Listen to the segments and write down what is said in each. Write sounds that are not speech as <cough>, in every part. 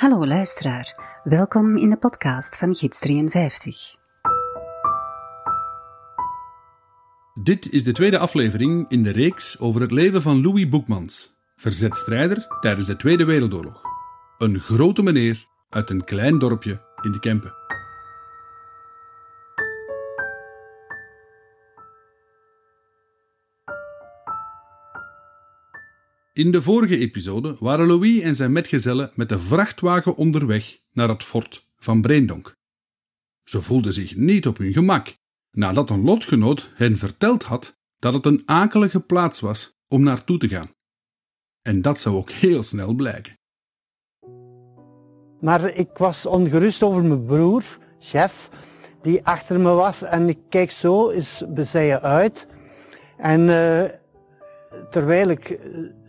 Hallo luisteraar, welkom in de podcast van Gids 53. Dit is de tweede aflevering in de reeks over het leven van Louis Boekmans, verzetstrijder tijdens de Tweede Wereldoorlog. Een grote meneer uit een klein dorpje in de Kempen. In de vorige episode waren Louis en zijn metgezellen met de vrachtwagen onderweg naar het fort van Breendonk. Ze voelden zich niet op hun gemak, nadat een lotgenoot hen verteld had dat het een akelige plaats was om naartoe te gaan. En dat zou ook heel snel blijken. Maar ik was ongerust over mijn broer, chef, die achter me was. En ik kijk zo eens bezijen uit. En uh, terwijl ik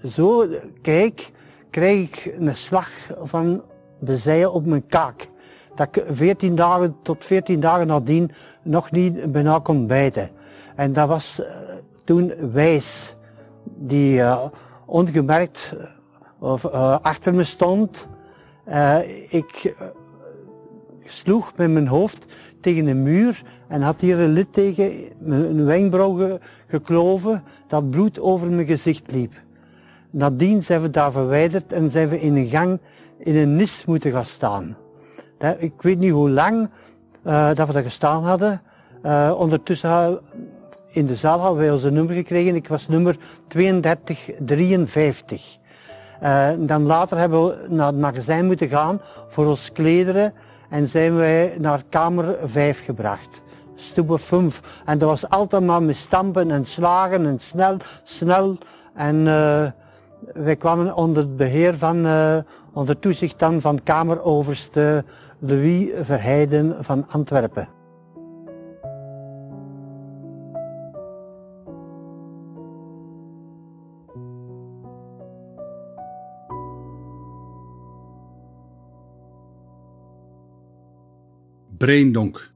zo kijk, krijg ik een slag van bezijen op mijn kaak. Dat ik 14 dagen tot 14 dagen nadien nog niet bijna kon bijten. En dat was uh, toen Wijs, die uh, ongemerkt achter me stond. ik sloeg met mijn hoofd tegen een muur en had hier een lid tegen mijn wenkbrauw gekloven dat bloed over mijn gezicht liep. Nadien zijn we daar verwijderd en zijn we in een gang in een nis moeten gaan staan. Ik weet niet hoe lang uh, dat we daar gestaan hadden. Uh, ondertussen in de zaal hadden wij onze nummer gekregen. Ik was nummer 3253. Uh, dan later hebben we naar het magazijn moeten gaan voor ons klederen en zijn wij naar kamer 5 gebracht. Stoeber 5. En dat was altijd maar met stampen en slagen en snel, snel. En uh, wij kwamen onder het beheer van, uh, onder toezicht dan van kameroverste Louis Verheiden van Antwerpen. Breendonk.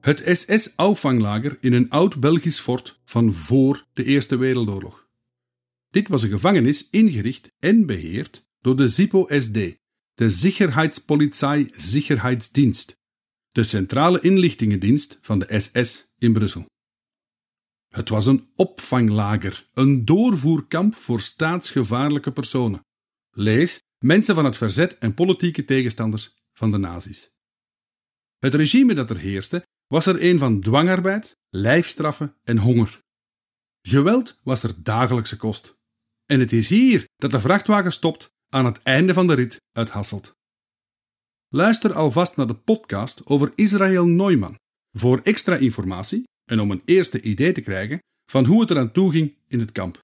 Het SS-auffanglager in een oud Belgisch fort van voor de Eerste Wereldoorlog. Dit was een gevangenis ingericht en beheerd door de ZIPO-SD, de Sicherheitspolizei Sicherheidsdienst, de centrale inlichtingendienst van de SS in Brussel. Het was een opvanglager, een doorvoerkamp voor staatsgevaarlijke personen. Lees mensen van het verzet en politieke tegenstanders van de nazi's. Het regime dat er heerste was er een van dwangarbeid, lijfstraffen en honger. Geweld was er dagelijkse kost. En het is hier dat de vrachtwagen stopt aan het einde van de rit uit Hasselt. Luister alvast naar de podcast over Israël Neumann voor extra informatie en om een eerste idee te krijgen van hoe het eraan toe ging in het kamp.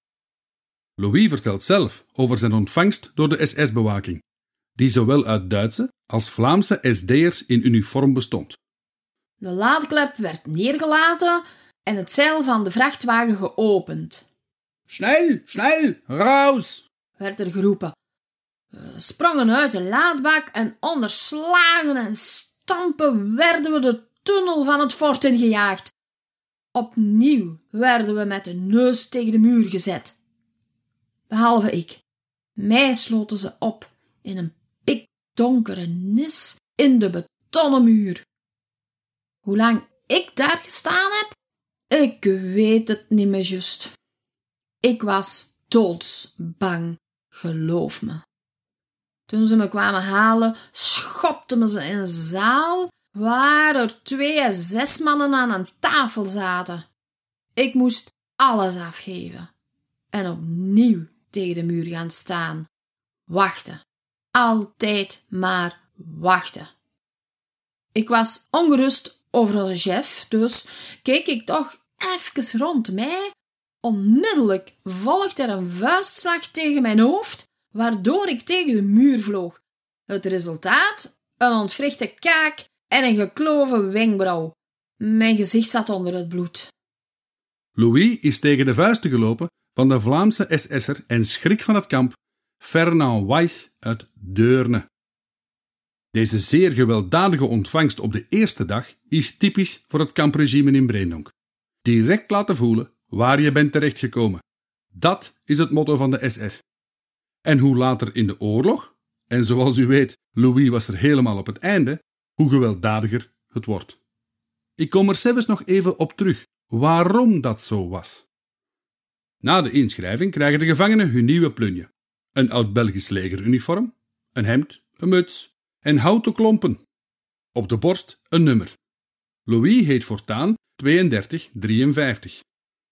Louis vertelt zelf over zijn ontvangst door de SS-bewaking die zowel uit Duitse als Vlaamse SD'ers in uniform bestond. De laadklep werd neergelaten en het zeil van de vrachtwagen geopend. Snel, snel, raus! werd er geroepen. We sprongen uit de laadbak en onder slagen en stampen werden we de tunnel van het fort ingejaagd. Opnieuw werden we met de neus tegen de muur gezet. Behalve ik. Mij sloten ze op in een donkere nis in de betonnen muur. Hoe lang ik daar gestaan heb? Ik weet het niet meer just. Ik was doodsbang, geloof me. Toen ze me kwamen halen, schopten me ze in een zaal waar er twee zes mannen aan een tafel zaten. Ik moest alles afgeven en opnieuw tegen de muur gaan staan. Wachten altijd maar wachten. Ik was ongerust over onze chef, dus keek ik toch even rond mij. Onmiddellijk volgde er een vuistslag tegen mijn hoofd, waardoor ik tegen de muur vloog. Het resultaat? Een ontwrichte kaak en een gekloven wenkbrauw. Mijn gezicht zat onder het bloed. Louis is tegen de vuisten gelopen van de Vlaamse SS'er en schrik van het kamp Fernand Weiss uit Deurne. Deze zeer gewelddadige ontvangst op de eerste dag is typisch voor het kampregime in Breendonk. Direct laten voelen waar je bent terechtgekomen. Dat is het motto van de SS. En hoe later in de oorlog, en zoals u weet, Louis was er helemaal op het einde, hoe gewelddadiger het wordt. Ik kom er zelfs nog even op terug waarom dat zo was. Na de inschrijving krijgen de gevangenen hun nieuwe plunje: een oud-Belgisch legeruniform, een hemd, een muts en houten klompen. Op de borst een nummer. Louis heet voortaan 3253.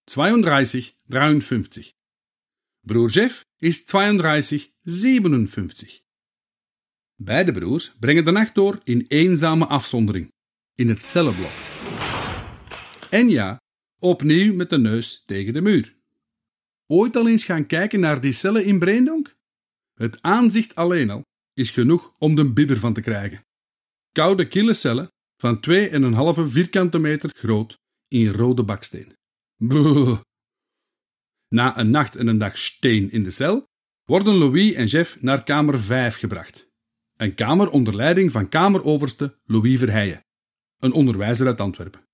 32 53. Broer Jeff is 32 57. Beide broers brengen de nacht door in eenzame afzondering, in het cellenblok. En ja, opnieuw met de neus tegen de muur. Ooit al eens gaan kijken naar die cellen in Breendonk? Het aanzicht alleen al is genoeg om de bibber van te krijgen. Koude kille cellen van 2,5 vierkante meter groot in rode baksteen. Na een nacht en een dag steen in de cel worden Louis en Jeff naar kamer 5 gebracht. Een kamer onder leiding van kameroverste Louis Verheijen, een onderwijzer uit Antwerpen.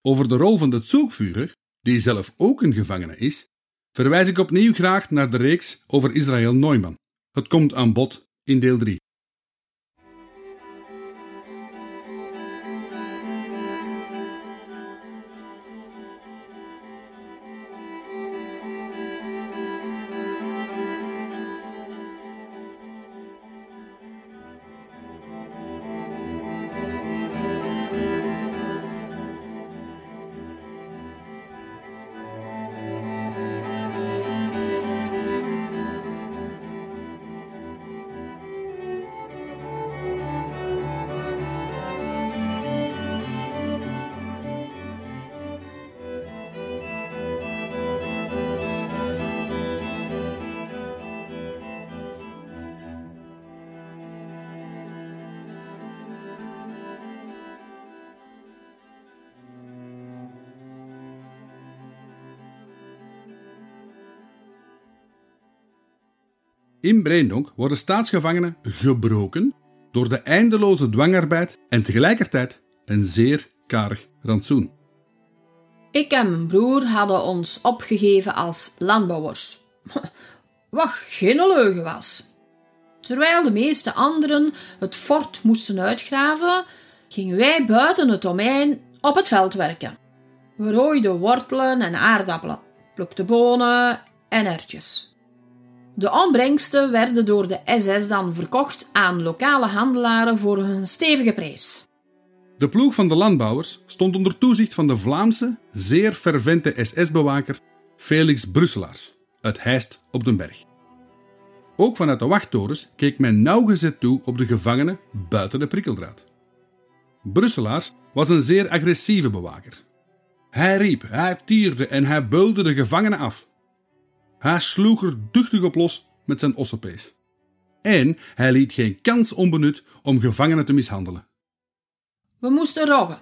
Over de rol van de zoekvuurder, die zelf ook een gevangene is, verwijs ik opnieuw graag naar de reeks over Israël Neumann. Het komt aan bod in deel 3. In Breendonk worden staatsgevangenen gebroken door de eindeloze dwangarbeid en tegelijkertijd een zeer karig rantsoen. Ik en mijn broer hadden ons opgegeven als landbouwers. <laughs> Wat geen leugen was. Terwijl de meeste anderen het fort moesten uitgraven, gingen wij buiten het domein op het veld werken. We rooiden wortelen en aardappelen, plukten bonen en ertjes. De opbrengsten werden door de SS dan verkocht aan lokale handelaren voor een stevige prijs. De ploeg van de landbouwers stond onder toezicht van de Vlaamse, zeer fervente SS-bewaker Felix Brusselaars uit Heist op den Berg. Ook vanuit de wachttorens keek men nauwgezet toe op de gevangenen buiten de prikkeldraad. Brusselaars was een zeer agressieve bewaker. Hij riep, hij tierde en hij beulde de gevangenen af. Hij sloeg er duchtig op los met zijn ossenpees. En hij liet geen kans onbenut om gevangenen te mishandelen. We moesten roggen.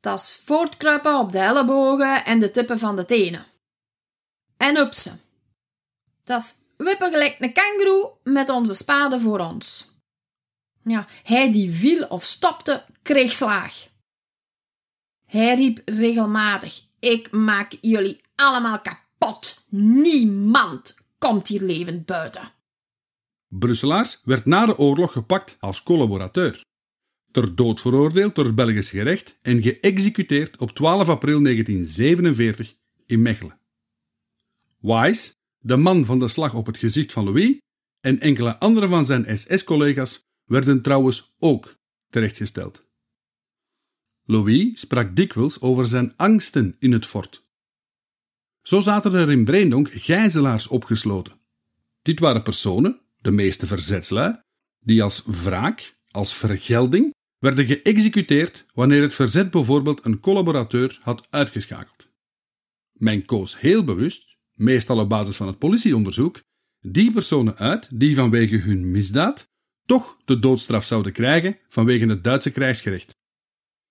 Dat is voortkruipen op de ellebogen en de tippen van de tenen. En upsen. Dat is wippen gelijk een kangoeroe met onze spade voor ons. Ja, hij die viel of stopte, kreeg slaag. Hij riep regelmatig: Ik maak jullie allemaal kapot. Niemand komt hier levend buiten. Brusselaars werd na de oorlog gepakt als collaborateur. Ter dood veroordeeld door het Belgisch gerecht en geëxecuteerd op 12 april 1947 in Mechelen. Wise, de man van de slag op het gezicht van Louis, en enkele andere van zijn SS-collega's werden trouwens ook terechtgesteld. Louis sprak dikwijls over zijn angsten in het fort. Zo zaten er in Breendonk gijzelaars opgesloten. Dit waren personen, de meeste verzetslui, die als wraak, als vergelding, werden geëxecuteerd wanneer het verzet bijvoorbeeld een collaborateur had uitgeschakeld. Men koos heel bewust, meestal op basis van het politieonderzoek, die personen uit die vanwege hun misdaad toch de doodstraf zouden krijgen vanwege het Duitse krijgsgerecht.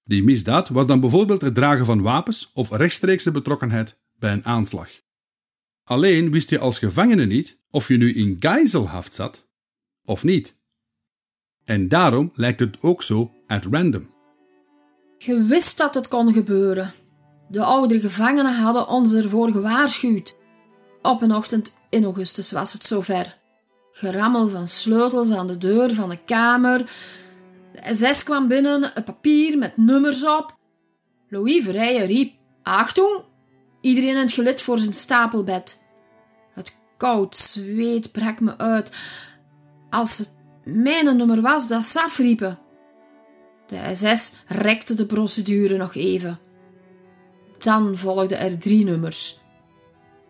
Die misdaad was dan bijvoorbeeld het dragen van wapens of rechtstreekse betrokkenheid bij een aanslag. Alleen wist je als gevangene niet of je nu in gijzelhaft zat of niet. En daarom lijkt het ook zo at random. Je wist dat het kon gebeuren. De oudere gevangenen hadden ons ervoor gewaarschuwd. Op een ochtend in augustus was het zover. Gerammel van sleutels aan de deur van de kamer. De SS kwam binnen, een papier met nummers op. Louis Verrijen riep: Achtung! Iedereen in het gelid voor zijn stapelbed. Het koud zweet brak me uit. Als het mijn nummer was, dat ze afriepen. De SS rekte de procedure nog even. Dan volgden er drie nummers.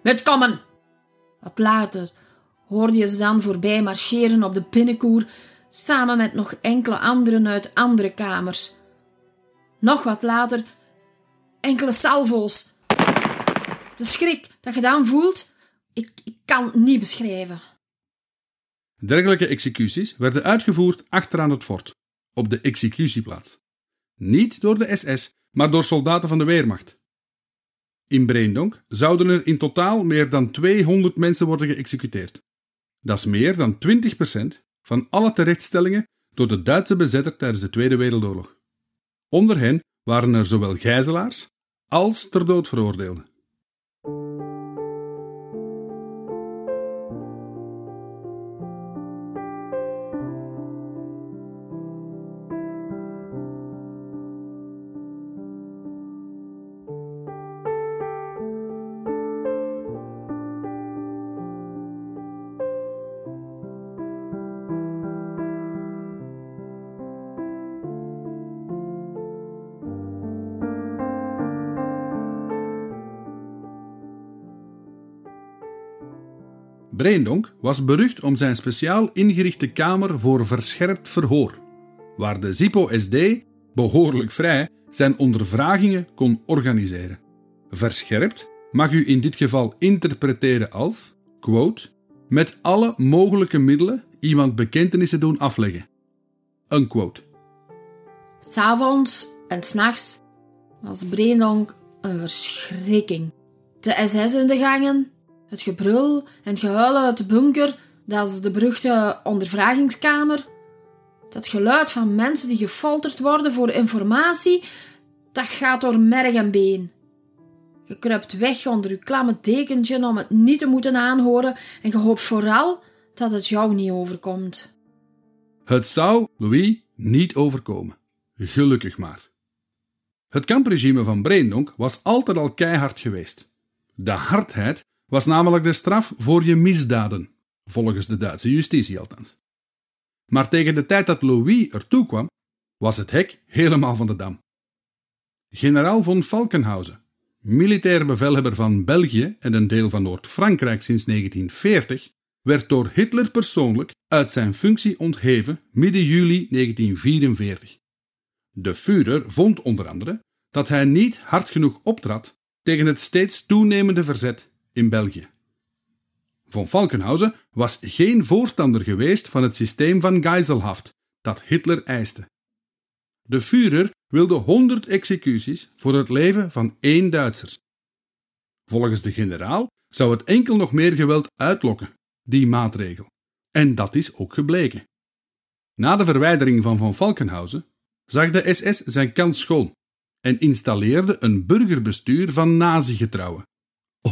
Met komen! Wat later hoorde je ze dan voorbij marcheren op de binnenkoer, samen met nog enkele anderen uit andere kamers. Nog wat later enkele salvo's. De schrik dat je dan voelt, ik, ik kan niet beschrijven. Dergelijke executies werden uitgevoerd achteraan het fort, op de executieplaats. Niet door de SS, maar door soldaten van de Weermacht. In Breendonk zouden er in totaal meer dan 200 mensen worden geëxecuteerd. Dat is meer dan 20% van alle terechtstellingen door de Duitse bezetter tijdens de Tweede Wereldoorlog. Onder hen waren er zowel gijzelaars als ter dood veroordeelden. Breendonk was berucht om zijn speciaal ingerichte kamer voor verscherpt verhoor, waar de Zippo-SD behoorlijk vrij zijn ondervragingen kon organiseren. Verscherpt mag u in dit geval interpreteren als, quote, met alle mogelijke middelen iemand bekentenissen doen afleggen. Unquote. S'avonds en s'nachts was Breendonk een verschrikking. De SS in de gangen, het gebrul en het gehuil uit de bunker, dat is de beruchte ondervragingskamer. Dat geluid van mensen die gefolterd worden voor informatie, dat gaat door merg en been. Je kruipt weg onder je klamme dekentje om het niet te moeten aanhoren en je hoopt vooral dat het jou niet overkomt. Het zou Louis niet overkomen. Gelukkig maar. Het kampregime van Breendonk was altijd al keihard geweest. De hardheid was namelijk de straf voor je misdaden, volgens de Duitse justitie althans. Maar tegen de tijd dat Louis ertoe kwam, was het hek helemaal van de dam. Generaal von Falkenhausen, militair bevelhebber van België en een deel van Noord-Frankrijk sinds 1940, werd door Hitler persoonlijk uit zijn functie ontheven midden juli 1944. De Führer vond onder andere dat hij niet hard genoeg optrad tegen het steeds toenemende verzet in België. Von Falkenhausen was geen voorstander geweest van het systeem van Geiselhaft dat Hitler eiste. De Führer wilde 100 executies voor het leven van één Duitsers. Volgens de generaal zou het enkel nog meer geweld uitlokken, die maatregel. En dat is ook gebleken. Na de verwijdering van Von Falkenhausen zag de SS zijn kans schoon en installeerde een burgerbestuur van nazi-getrouwen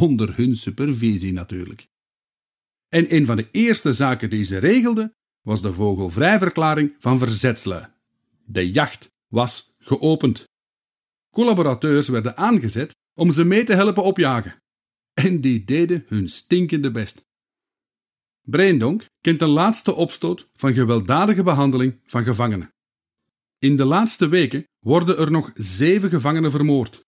onder hun supervisie natuurlijk. En een van de eerste zaken die ze regelden was de vogelvrijverklaring van verzetslui. De jacht was geopend. Collaborateurs werden aangezet om ze mee te helpen opjagen. En die deden hun stinkende best. Breendonk kent een laatste opstoot van gewelddadige behandeling van gevangenen. In de laatste weken worden er nog zeven gevangenen vermoord.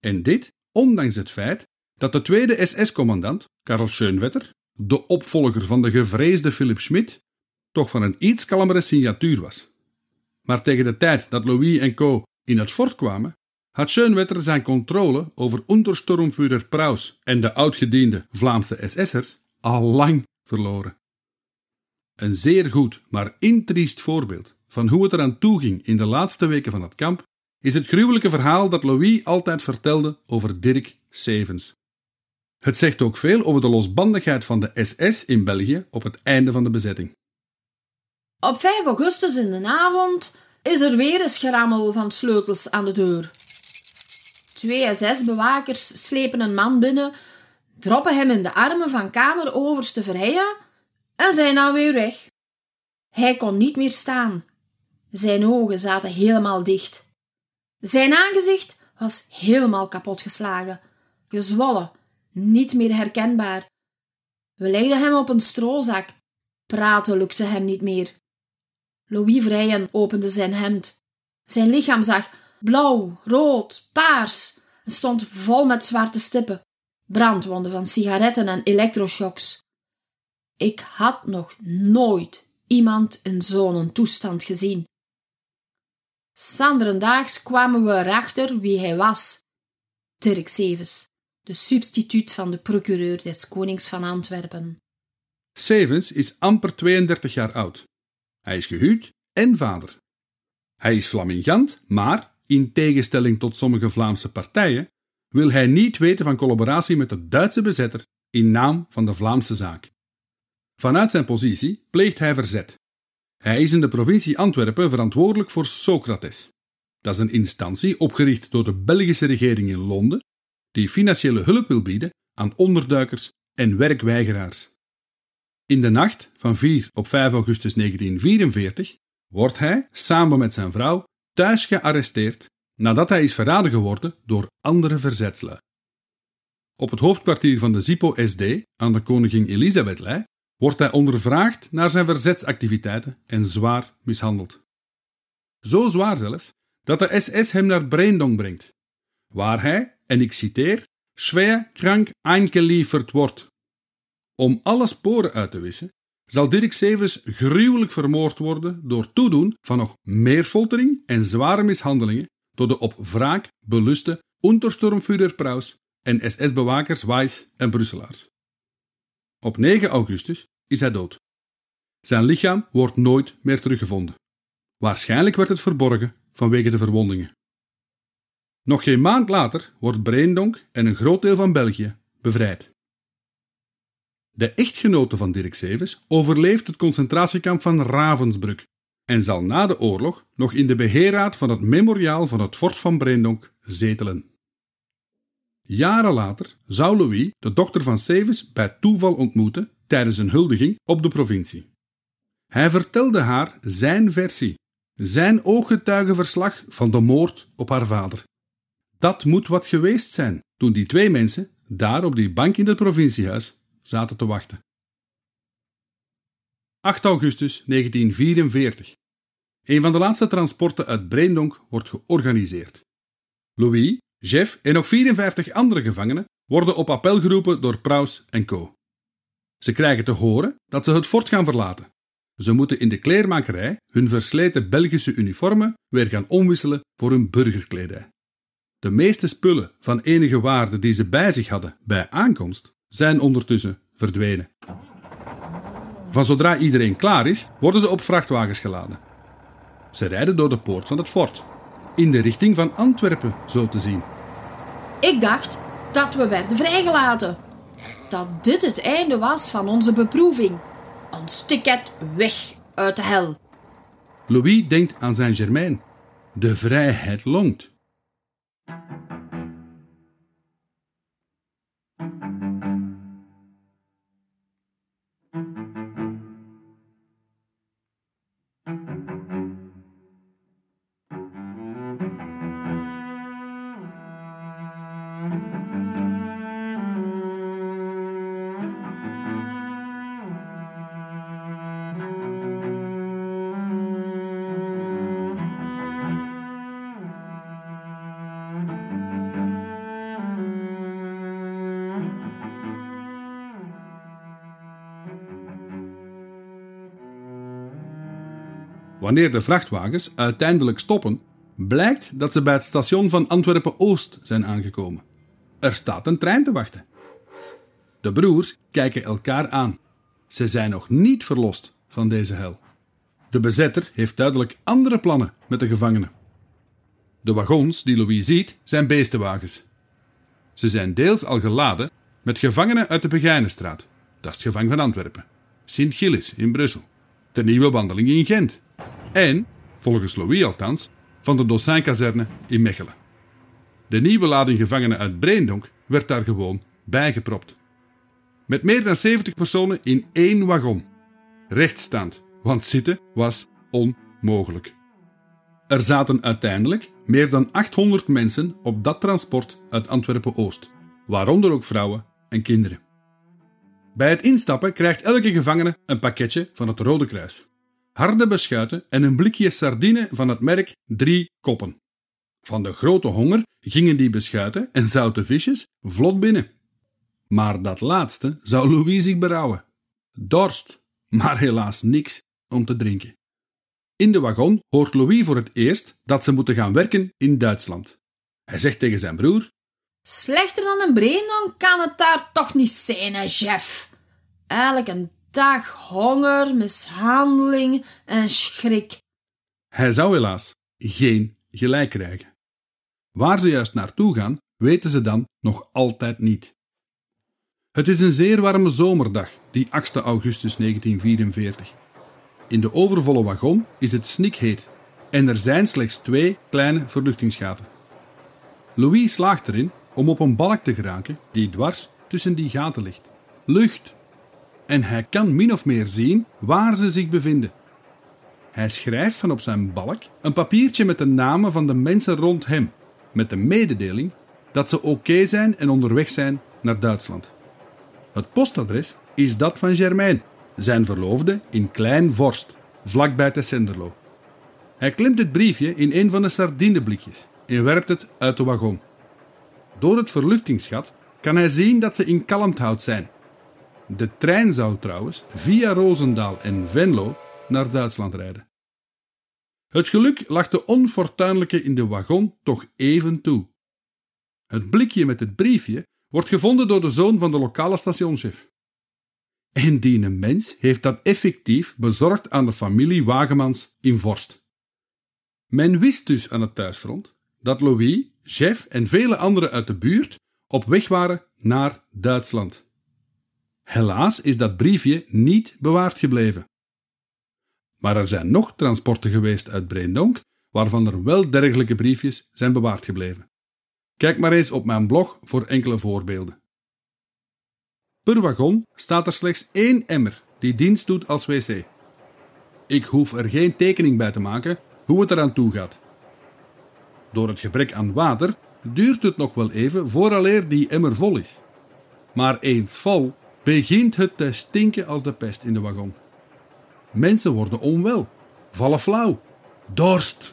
En dit ondanks het feit dat de tweede SS-commandant, Karl Schönwetter, de opvolger van de gevreesde Philip Schmidt, toch van een iets kalmere signatuur was. Maar tegen de tijd dat Louis en co. in het fort kwamen, had Schönwetter zijn controle over Untersturmführer Praus en de oudgediende Vlaamse SS'ers al lang verloren. Een zeer goed, maar intriest voorbeeld van hoe het eraan toeging in de laatste weken van het kamp is het gruwelijke verhaal dat Louis altijd vertelde over Dirk Sevens. Het zegt ook veel over de losbandigheid van de SS in België op het einde van de bezetting. Op 5 augustus in de avond is er weer een schrammel van sleutels aan de deur. Twee SS-bewakers slepen een man binnen, droppen hem in de armen van kameroverste Verheyen en zijn dan weer weg. Hij kon niet meer staan. Zijn ogen zaten helemaal dicht. Zijn aangezicht was helemaal kapotgeslagen, gezwollen, niet meer herkenbaar. We legden hem op een stroozak. Praten lukte hem niet meer. Louis Vrijen opende zijn hemd. Zijn lichaam zag blauw, rood, paars en stond vol met zwarte stippen, brandwonden van sigaretten en elektroshocks. Ik had nog nooit iemand in zo'n toestand gezien. Sanderendaags kwamen we erachter wie hij was. Dirk Sevens, de substituut van de procureur des Konings van Antwerpen. Sevens is amper 32 jaar oud. Hij is gehuwd en vader. Hij is flamingant, maar, in tegenstelling tot sommige Vlaamse partijen, wil hij niet weten van collaboratie met de Duitse bezetter in naam van de Vlaamse zaak. Vanuit zijn positie pleegt hij verzet. Hij is in de provincie Antwerpen verantwoordelijk voor Socrates. Dat is een instantie opgericht door de Belgische regering in Londen, die financiële hulp wil bieden aan onderduikers en werkweigeraars. In de nacht van 4 op 5 augustus 1944 wordt hij, samen met zijn vrouw, thuis gearresteerd nadat hij is verraden geworden door andere verzetslui. Op het hoofdkwartier van de ZIPO-SD aan de koningin Elisabethlei wordt hij ondervraagd naar zijn verzetsactiviteiten en zwaar mishandeld. Zo zwaar zelfs dat de SS hem naar Breendonk brengt, waar hij, en ik citeer, schwer krank eingelieferd wordt. Om alle sporen uit te wissen, zal Dirk Severs gruwelijk vermoord worden door toedoen van nog meer foltering en zware mishandelingen door de op wraak beluste Untersturmführer Praus en SS-bewakers Weiss en Brusselaars. Op 9 augustus is hij dood. Zijn lichaam wordt nooit meer teruggevonden. Waarschijnlijk werd het verborgen vanwege de verwondingen. Nog geen maand later wordt Breendonk en een groot deel van België bevrijd. De echtgenote van Dirk Sevens overleeft het concentratiekamp van Ravensbrück en zal na de oorlog nog in de beheerraad van het memoriaal van het fort van Breendonk zetelen. Jaren later zou Louis de dochter van Sevens bij toeval ontmoeten tijdens een huldiging op de provincie. Hij vertelde haar zijn versie, zijn ooggetuigenverslag van de moord op haar vader. Dat moet wat geweest zijn toen die twee mensen daar op die bank in het provinciehuis zaten te wachten. 8 augustus 1944. Een van de laatste transporten uit Breendonk wordt georganiseerd. Louis, Jeff en nog 54 andere gevangenen worden op appel geroepen door Praus en co. Ze krijgen te horen dat ze het fort gaan verlaten. Ze moeten in de kleermakerij hun versleten Belgische uniformen weer gaan omwisselen voor hun burgerkledij. De meeste spullen van enige waarde die ze bij zich hadden bij aankomst zijn ondertussen verdwenen. Van zodra iedereen klaar is, worden ze op vrachtwagens geladen. Ze rijden door de poort van het fort, in de richting van Antwerpen, zo te zien. Ik dacht dat we werden vrijgelaten. Dat dit het einde was van onze beproeving. Ons ticket weg uit de hel. Louis denkt aan zijn Germain. De vrijheid longt. Thank you. Wanneer de vrachtwagens uiteindelijk stoppen, blijkt dat ze bij het station van Antwerpen-Oost zijn aangekomen. Er staat een trein te wachten. De broers kijken elkaar aan. Ze zijn nog niet verlost van deze hel. De bezetter heeft duidelijk andere plannen met de gevangenen. De wagons die Louis ziet zijn beestenwagens. Ze zijn deels al geladen met gevangenen uit de Begijnenstraat, dat is het gevang van Antwerpen, Sint-Gilles in Brussel, de nieuwe wandeling in Gent en, volgens Louis althans, van de Dossin-kazerne in Mechelen. De nieuwe lading gevangenen uit Breendonk werd daar gewoon bijgepropt. Met meer dan 70 personen in één wagon. rechtstaand, want zitten was onmogelijk. Er zaten uiteindelijk meer dan 800 mensen op dat transport uit Antwerpen-Oost, waaronder ook vrouwen en kinderen. Bij het instappen krijgt elke gevangene een pakketje van het Rode Kruis. Harde beschuiten en een blikje sardine van het merk Drie Koppen. Van de grote honger gingen die beschuiten en zoute visjes vlot binnen. Maar dat laatste zou Louis zich berouwen. Dorst, maar helaas niks om te drinken. In de wagon hoort Louis voor het eerst dat ze moeten gaan werken in Duitsland. Hij zegt tegen zijn broer: Slechter dan een Brandon kan het daar toch niet zijn, hè, chef. Elke dag honger, mishandeling en schrik. Hij zou helaas geen gelijk krijgen. Waar ze juist naartoe gaan, weten ze dan nog altijd niet. Het is een zeer warme zomerdag, die 8 augustus 1944. In de overvolle wagon is het snikheet en er zijn slechts twee kleine verluchtingsgaten. Louis slaagt erin om op een balk te geraken die dwars tussen die gaten ligt. Lucht! En hij kan min of meer zien waar ze zich bevinden. Hij schrijft van op zijn balk een papiertje met de namen van de mensen rond hem, met de mededeling dat ze oké zijn en onderweg zijn naar Duitsland. Het postadres is dat van Germain, zijn verloofde in Klein Vorst, vlakbij Tessenderlo. Hij klimt het briefje in een van de sardineblikjes en werpt het uit de wagon. Door het verluchtingsgat kan hij zien dat ze in Kalmthout zijn. De trein zou trouwens via Roosendaal en Venlo naar Duitsland rijden. Het geluk lag de onfortuinlijke in de wagon toch even toe. Het blikje met het briefje wordt gevonden door de zoon van de lokale stationschef. En die mens heeft dat effectief bezorgd aan de familie Wagemans in Vorst. Men wist dus aan het thuisfront dat Louis, Jeff en vele anderen uit de buurt op weg waren naar Duitsland. Helaas is dat briefje niet bewaard gebleven. Maar er zijn nog transporten geweest uit Breendonk, waarvan er wel dergelijke briefjes zijn bewaard gebleven. Kijk maar eens op mijn blog voor enkele voorbeelden. Per wagon staat er slechts één emmer die dienst doet als wc. Ik hoef er geen tekening bij te maken hoe het eraan toe gaat. Door het gebrek aan water duurt het nog wel even vooraleer die emmer vol is. Maar eens vol begint het te stinken als de pest in de wagon. Mensen worden onwel, vallen flauw, dorst.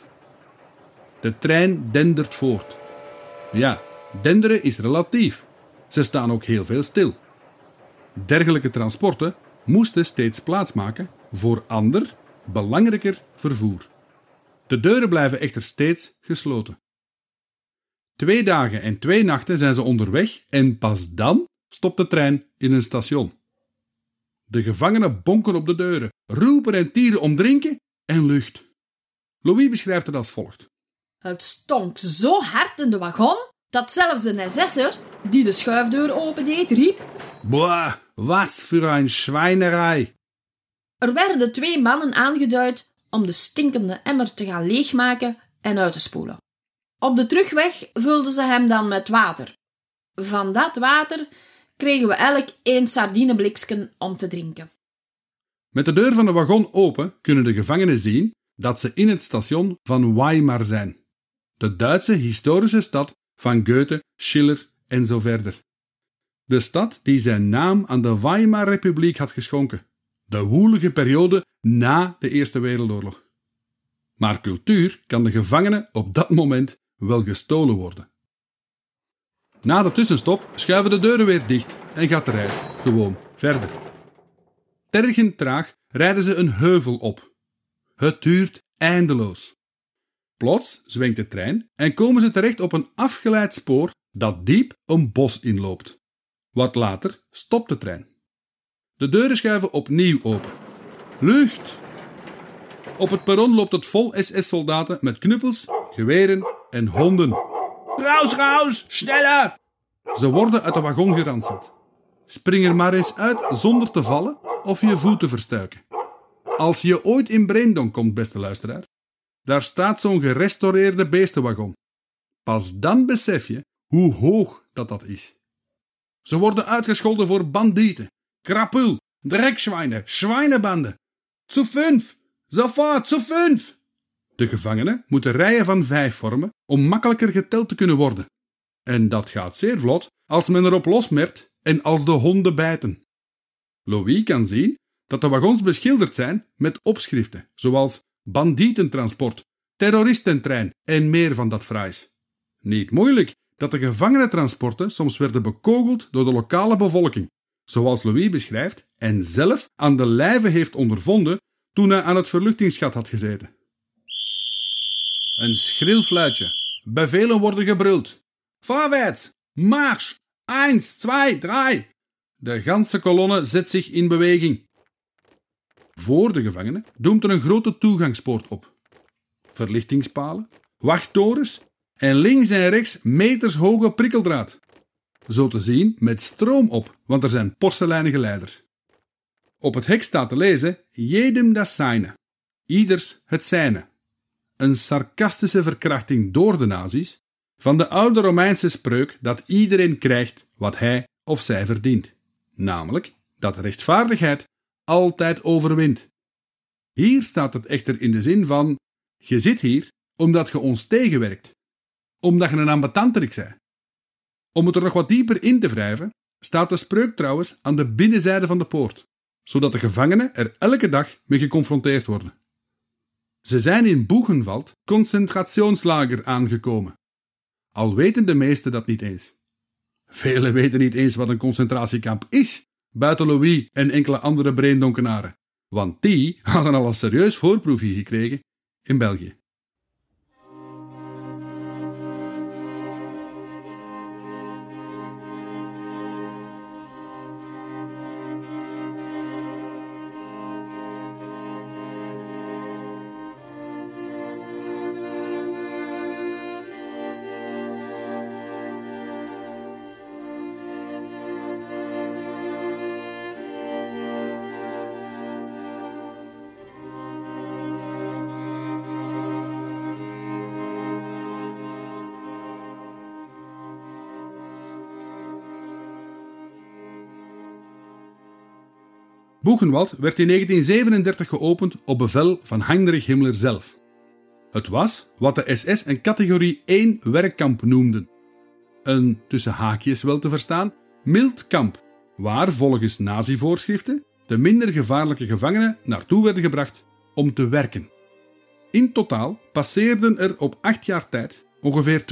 De trein dendert voort. Ja, denderen is relatief. Ze staan ook heel veel stil. Dergelijke transporten moesten steeds plaatsmaken voor ander, belangrijker vervoer. De deuren blijven echter steeds gesloten. Twee dagen en twee nachten zijn ze onderweg en pas dan stopt de trein in een station. De gevangenen bonken op de deuren, roepen en tieren om drinken en lucht. Louis beschrijft het als volgt. Het stonk zo hard in de wagon dat zelfs de SS'er, die de schuifdeur opendeed, riep: Boah, was voor een schwijnerij! Er werden twee mannen aangeduid om de stinkende emmer te gaan leegmaken en uit te spoelen. Op de terugweg vulden ze hem dan met water. Van dat water kregen we elk één sardineblikje om te drinken. Met de deur van de wagon open kunnen de gevangenen zien dat ze in het station van Weimar zijn, de Duitse historische stad van Goethe, Schiller en zo verder. De stad die zijn naam aan de Weimar-republiek had geschonken, de woelige periode na de Eerste Wereldoorlog. Maar cultuur kan de gevangenen op dat moment wel gestolen worden. Na de tussenstop schuiven de deuren weer dicht en gaat de reis gewoon verder. Tergend traag rijden ze een heuvel op. Het duurt eindeloos. Plots zwengt de trein en komen ze terecht op een afgeleid spoor dat diep een bos inloopt. Wat later stopt de trein. De deuren schuiven opnieuw open. Lucht! Op het perron loopt het vol SS-soldaten met knuppels, geweren en honden. Raus, raus, sneller! Ze worden uit de wagon geranseld. Spring er maar eens uit zonder te vallen of je voet te verstuiken. Als je ooit in Breendonk komt, beste luisteraar, daar staat zo'n gerestaureerde beestenwagon. Pas dan besef je hoe hoog dat dat is. Ze worden uitgescholden voor bandieten, krapul, drekschwijnen, zwijnenbanden, Zu fünf! Sofort, zu fünf! De gevangenen moeten rijen van vijf vormen om makkelijker geteld te kunnen worden. En dat gaat zeer vlot als men erop losmert en als de honden bijten. Louis kan zien dat de wagons beschilderd zijn met opschriften, zoals bandietentransport, terroristentrein en meer van dat fraais. Niet moeilijk dat de gevangenentransporten soms werden bekogeld door de lokale bevolking, zoals Louis beschrijft en zelf aan de lijve heeft ondervonden toen hij aan het verluchtingsgat had gezeten. Een schril fluitje. Bevelen worden gebruld. Voorwaarts! Marsch! Eins, twee, drie! De ganse kolonne zet zich in beweging. Voor de gevangenen doemt er een grote toegangspoort op. Verlichtingspalen, wachttorens en links en rechts metershoge prikkeldraad. Zo te zien met stroom op, want er zijn porseleinen geleiders. Op het hek staat te lezen: Jedem das seine. Ieders het zijne. Een sarcastische verkrachting door de nazi's van de oude Romeinse spreuk dat iedereen krijgt wat hij of zij verdient, namelijk dat rechtvaardigheid altijd overwint. Hier staat het echter in de zin van: je zit hier omdat je ons tegenwerkt, omdat je een ambetanterik bent. Om het er nog wat dieper in te wrijven, staat de spreuk trouwens aan de binnenzijde van de poort, zodat de gevangenen er elke dag mee geconfronteerd worden. Ze zijn in Boegenwald concentrationslager aangekomen. Al weten de meesten dat niet eens. Velen weten niet eens wat een concentratiekamp is, buiten Louis en enkele andere breendonkenaren, want die hadden al een serieus voorproefje gekregen in België. Boegenwald werd in 1937 geopend op bevel van Heinrich Himmler zelf. Het was wat de SS een categorie 1 werkkamp noemden. Een, tussen haakjes wel te verstaan, mild kamp, waar volgens nazi-voorschriften de minder gevaarlijke gevangenen naartoe werden gebracht om te werken. In totaal passeerden er op acht jaar tijd ongeveer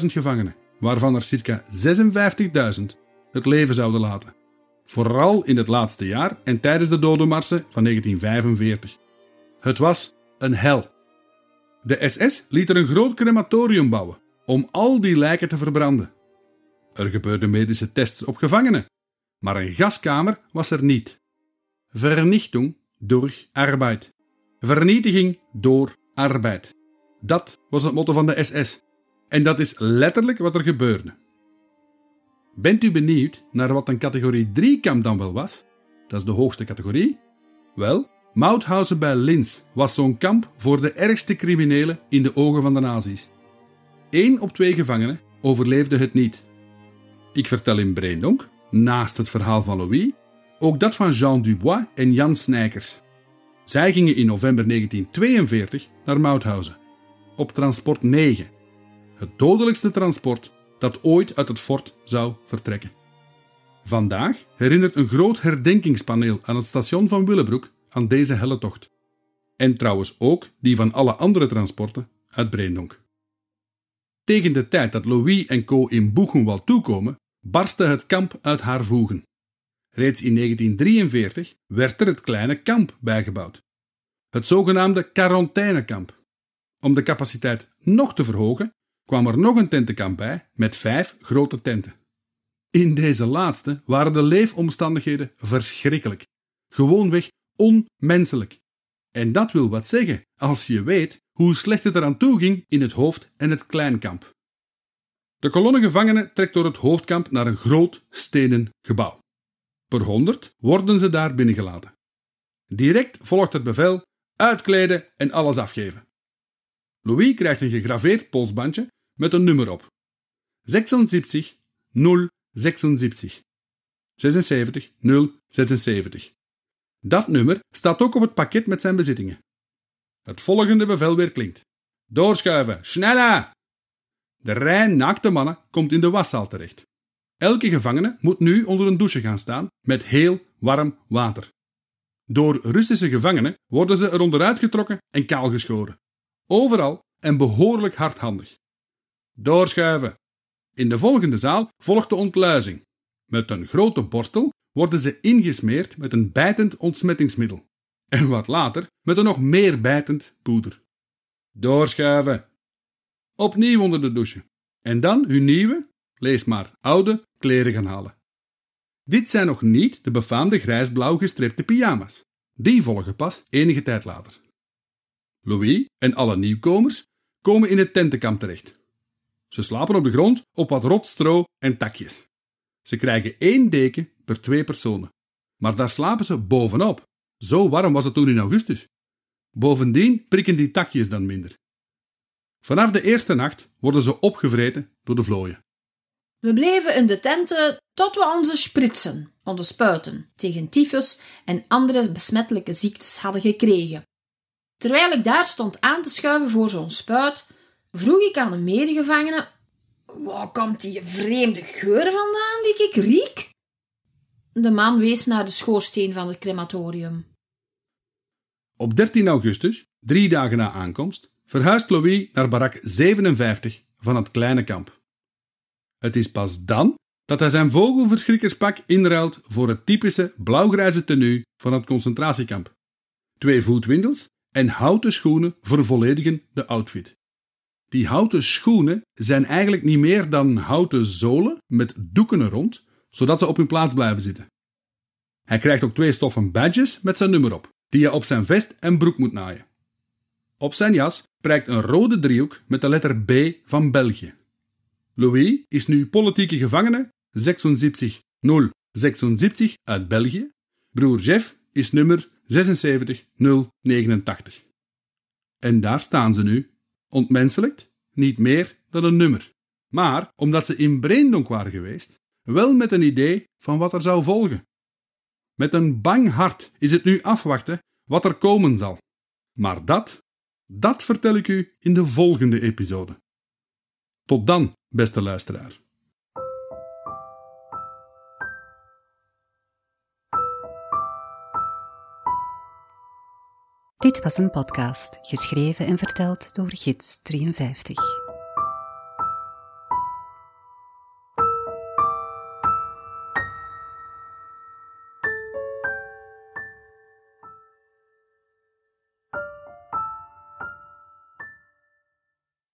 240.000 gevangenen, waarvan er circa 56.000 het leven zouden laten vooral in het laatste jaar en tijdens de dodenmarsen van 1945. Het was een hel. De SS liet er een groot crematorium bouwen om al die lijken te verbranden. Er gebeurden medische tests op gevangenen, maar een gaskamer was er niet. Vernichting door arbeid. Vernietiging door arbeid. Dat was het motto van de SS. En dat is letterlijk wat er gebeurde. Bent u benieuwd naar wat een categorie 3 kamp dan wel was? Dat is de hoogste categorie. Wel, Mauthausen bij Linz was zo'n kamp voor de ergste criminelen in de ogen van de nazi's. Eén op twee gevangenen overleefde het niet. Ik vertel in Breendonk, naast het verhaal van Louis, ook dat van Jean Dubois en Jan Snijkers. Zij gingen in november 1942 naar Mauthausen, op transport 9, het dodelijkste transport dat ooit uit het fort zou vertrekken. Vandaag herinnert een groot herdenkingspaneel aan het station van Willebroek aan deze helle tocht. En trouwens ook die van alle andere transporten uit Breendonk. Tegen de tijd dat Louis en co in Boegenwald toekomen, barstte het kamp uit haar voegen. Reeds in 1943 werd er het kleine kamp bijgebouwd. Het zogenaamde quarantainekamp. Om de capaciteit nog te verhogen, kwam er nog een tentenkamp bij met vijf grote tenten. In deze laatste waren de leefomstandigheden verschrikkelijk, gewoonweg onmenselijk. En dat wil wat zeggen als je weet hoe slecht het eraan toe ging in het hoofd- en het kleinkamp. De kolonne gevangenen trekt door het hoofdkamp naar een groot stenen gebouw. Per honderd worden ze daar binnengelaten. Direct volgt het bevel uitkleden en alles afgeven. Louis krijgt een gegraveerd polsbandje met een nummer op. 76 076. 76 076. Dat nummer staat ook op het pakket met zijn bezittingen. Het volgende bevel weer klinkt. Doorschuiven, sneller! De rij naakte mannen komt in de waszaal terecht. Elke gevangene moet nu onder een douche gaan staan met heel warm water. Door Russische gevangenen worden ze er onderuit getrokken en kaal geschoren. Overal en behoorlijk hardhandig. Doorschuiven. In de volgende zaal volgt de ontluizing. Met een grote borstel worden ze ingesmeerd met een bijtend ontsmettingsmiddel. En wat later met een nog meer bijtend poeder. Doorschuiven. Opnieuw onder de douche. En dan hun nieuwe, lees maar oude, kleren gaan halen. Dit zijn nog niet de befaamde grijsblauw gestripte pyjama's. Die volgen pas enige tijd later. Louis en alle nieuwkomers komen in het tentenkamp terecht. Ze slapen op de grond op wat rot stro en takjes. Ze krijgen één deken per twee personen. Maar daar slapen ze bovenop. Zo warm was het toen in augustus. Bovendien prikken die takjes dan minder. Vanaf de eerste nacht worden ze opgevreten door de vlooien. We bleven in de tenten tot we onze spritsen, onze spuiten, tegen tyfus en andere besmettelijke ziektes hadden gekregen. Terwijl ik daar stond aan te schuiven voor zo'n spuit, vroeg ik aan een medegevangene: Waar komt die vreemde geur vandaan die ik riek? De man wees naar de schoorsteen van het crematorium. Op 13 augustus, drie dagen na aankomst, verhuist Louis naar barak 57 van het kleine kamp. Het is pas dan dat hij zijn vogelverschrikkerspak inruilt voor het typische blauwgrijze tenue van het concentratiekamp. Twee voetwindels en houten schoenen vervolledigen de outfit. Die houten schoenen zijn eigenlijk niet meer dan houten zolen met doeken er rond, zodat ze op hun plaats blijven zitten. Hij krijgt ook twee stoffen badges met zijn nummer op, die je op zijn vest en broek moet naaien. Op zijn jas prijkt een rode driehoek met de letter B van België. Louis is nu politieke gevangene 76076 uit België. Broer Jeff is nummer 76089. En daar staan ze nu, ontmenselijkt, niet meer dan een nummer. Maar omdat ze in Breendonk waren geweest, wel met een idee van wat er zou volgen. Met een bang hart is het nu afwachten wat er komen zal. Maar dat, dat vertel ik u in de volgende episode. Tot dan, beste luisteraar. Dit was een podcast, geschreven en verteld door Gids 53.